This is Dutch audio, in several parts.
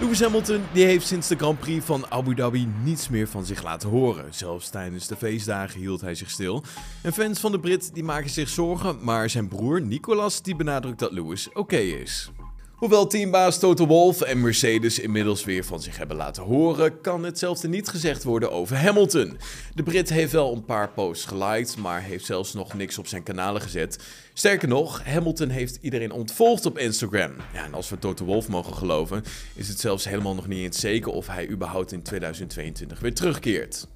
Lewis Hamilton die heeft sinds de Grand Prix van Abu Dhabi niets meer van zich laten horen. Zelfs tijdens de feestdagen hield hij zich stil. En fans van de Brit die maken zich zorgen, maar zijn broer Nicolas die benadrukt dat Lewis oké is. Hoewel teambaas Toto Wolff en Mercedes inmiddels weer van zich hebben laten horen, kan hetzelfde niet gezegd worden over Hamilton. De Brit heeft wel een paar posts geliked, maar heeft zelfs nog niks op zijn kanalen gezet. Sterker nog, Hamilton heeft iedereen ontvolgd op Instagram. Ja, en als we Toto Wolff mogen geloven, is het zelfs helemaal nog niet eens zeker of hij überhaupt in 2022 weer terugkeert.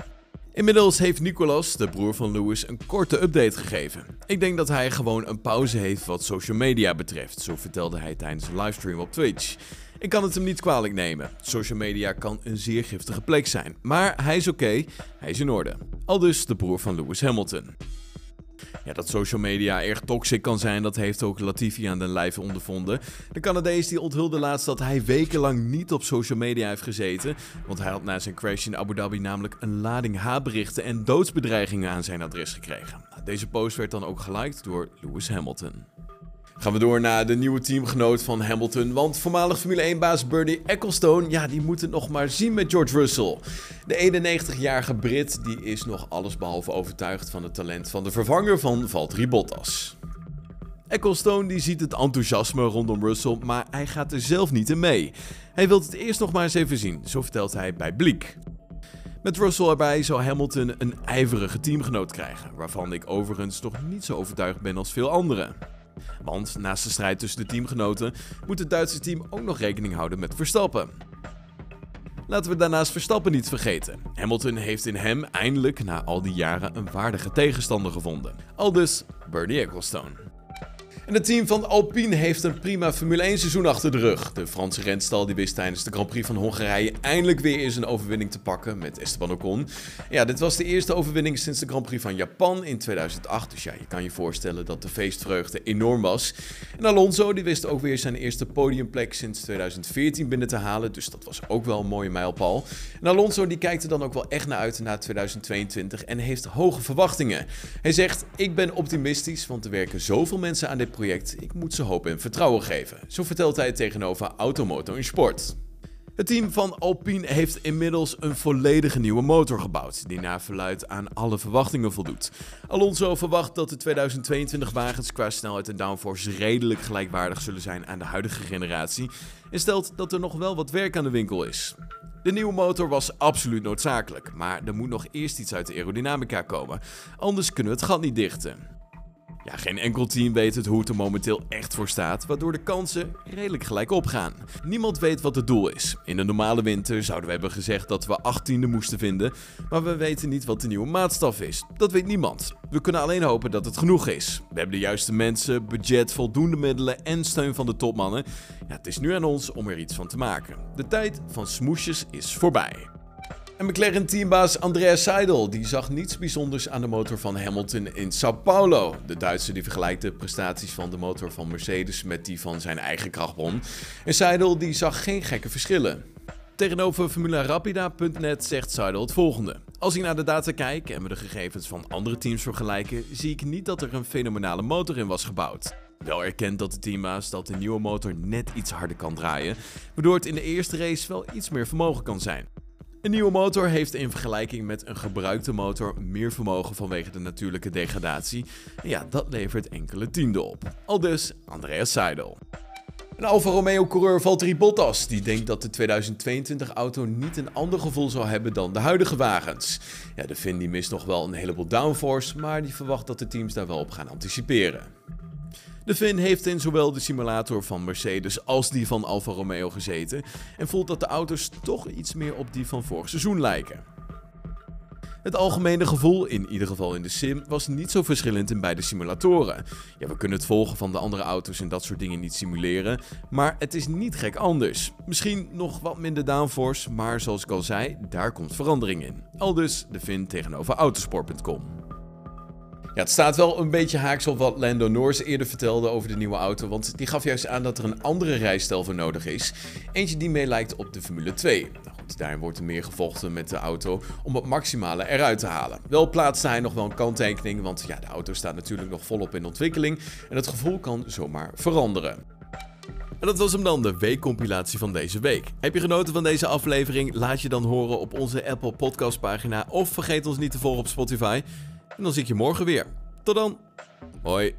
Inmiddels heeft Nicolas, de broer van Lewis, een korte update gegeven. Ik denk dat hij gewoon een pauze heeft wat social media betreft, zo vertelde hij tijdens een livestream op Twitch. Ik kan het hem niet kwalijk nemen. Social media kan een zeer giftige plek zijn, maar hij is oké, hij is in orde. Al dus de broer van Lewis Hamilton. Ja, dat social media erg toxic kan zijn, dat heeft ook Latifi aan den lijve ondervonden. De Canadees die onthulde laatst dat hij wekenlang niet op social media heeft gezeten, want hij had na zijn crash in Abu Dhabi namelijk een lading haatberichten en doodsbedreigingen aan zijn adres gekregen. Deze post werd dan ook geliked door Lewis Hamilton. Gaan we door naar de nieuwe teamgenoot van Hamilton. Want voormalig Formule 1-baas Bernie Ecclestone, ja, die moet het nog maar zien met George Russell. De 91-jarige Brit die is nog allesbehalve overtuigd van het talent van de vervanger van Valtteri Bottas. Ecclestone die ziet het enthousiasme rondom Russell, maar hij gaat er zelf niet in mee. Hij wil het eerst nog maar eens even zien, zo vertelt hij bij Bleak. Met Russell erbij zou Hamilton een ijverige teamgenoot krijgen, waarvan ik overigens nog niet zo overtuigd ben als veel anderen. Want naast de strijd tussen de teamgenoten moet het Duitse team ook nog rekening houden met Verstappen. Laten we daarnaast Verstappen niet vergeten. Hamilton heeft in hem eindelijk na al die jaren een waardige tegenstander gevonden. Aldus Bernie Ecclestone. En het team van Alpine heeft een prima Formule 1 seizoen achter de rug. De Franse renstal die wist tijdens de Grand Prix van Hongarije eindelijk weer eens een overwinning te pakken met Esteban Ocon. Ja, dit was de eerste overwinning sinds de Grand Prix van Japan in 2008. Dus ja, je kan je voorstellen dat de feestvreugde enorm was. En Alonso die wist ook weer zijn eerste podiumplek sinds 2014 binnen te halen. Dus dat was ook wel een mooie mijlpaal. En Alonso die kijkt er dan ook wel echt naar uit naar 2022 en heeft hoge verwachtingen. Hij zegt, ik ben optimistisch, want er werken zoveel mensen aan dit project. Ik moet ze hoop en vertrouwen geven. Zo vertelt hij tegenover Automoto in Sport. Het team van Alpine heeft inmiddels een volledige nieuwe motor gebouwd, die naar verluid aan alle verwachtingen voldoet. Alonso verwacht dat de 2022 wagens qua snelheid en downforce redelijk gelijkwaardig zullen zijn aan de huidige generatie en stelt dat er nog wel wat werk aan de winkel is. De nieuwe motor was absoluut noodzakelijk, maar er moet nog eerst iets uit de aerodynamica komen, anders kunnen we het gat niet dichten. Ja, geen enkel team weet het hoe het er momenteel echt voor staat, waardoor de kansen redelijk gelijk opgaan. Niemand weet wat het doel is. In de normale winter zouden we hebben gezegd dat we 18e moesten vinden, maar we weten niet wat de nieuwe maatstaf is. Dat weet niemand. We kunnen alleen hopen dat het genoeg is. We hebben de juiste mensen, budget, voldoende middelen en steun van de topmannen. Ja, het is nu aan ons om er iets van te maken. De tijd van smoesjes is voorbij. En McLaren-teambaas Andrea Seidel die zag niets bijzonders aan de motor van Hamilton in Sao Paulo. De Duitser die vergelijkt de prestaties van de motor van Mercedes met die van zijn eigen krachtbron. En Seidel die zag geen gekke verschillen. Tegenover FormulaRapida.net zegt Seidel het volgende. Als ik naar de data kijk en we de gegevens van andere teams vergelijken, zie ik niet dat er een fenomenale motor in was gebouwd. Wel erkent dat de teambaas dat de nieuwe motor net iets harder kan draaien, waardoor het in de eerste race wel iets meer vermogen kan zijn. Een nieuwe motor heeft in vergelijking met een gebruikte motor meer vermogen vanwege de natuurlijke degradatie. En ja, dat levert enkele tienden op. Al dus Andreas Seidel. Een Alfa Romeo-coureur Valtteri Bottas die denkt dat de 2022-auto niet een ander gevoel zal hebben dan de huidige wagens. Ja, de Finn mist nog wel een heleboel downforce, maar die verwacht dat de teams daar wel op gaan anticiperen. De Finn heeft in zowel de simulator van Mercedes als die van Alfa Romeo gezeten en voelt dat de auto's toch iets meer op die van vorig seizoen lijken. Het algemene gevoel, in ieder geval in de sim, was niet zo verschillend in beide simulatoren. Ja, we kunnen het volgen van de andere auto's en dat soort dingen niet simuleren, maar het is niet gek anders. Misschien nog wat minder downforce, maar zoals ik al zei, daar komt verandering in. Al dus de Finn tegenover autosport.com. Ja, het staat wel een beetje haaks op wat Lando Norris eerder vertelde over de nieuwe auto, want die gaf juist aan dat er een andere rijstijl voor nodig is. Eentje die meer lijkt op de Formule 2. Nou goed, daarin wordt er meer gevochten met de auto om het maximale eruit te halen. Wel plaatste hij nog wel een kanttekening, want ja, de auto staat natuurlijk nog volop in ontwikkeling en het gevoel kan zomaar veranderen. En dat was hem dan, de weekcompilatie van deze week. Heb je genoten van deze aflevering? Laat je dan horen op onze Apple Podcast pagina of vergeet ons niet te volgen op Spotify. En dan zie ik je morgen weer. Tot dan. Hoi.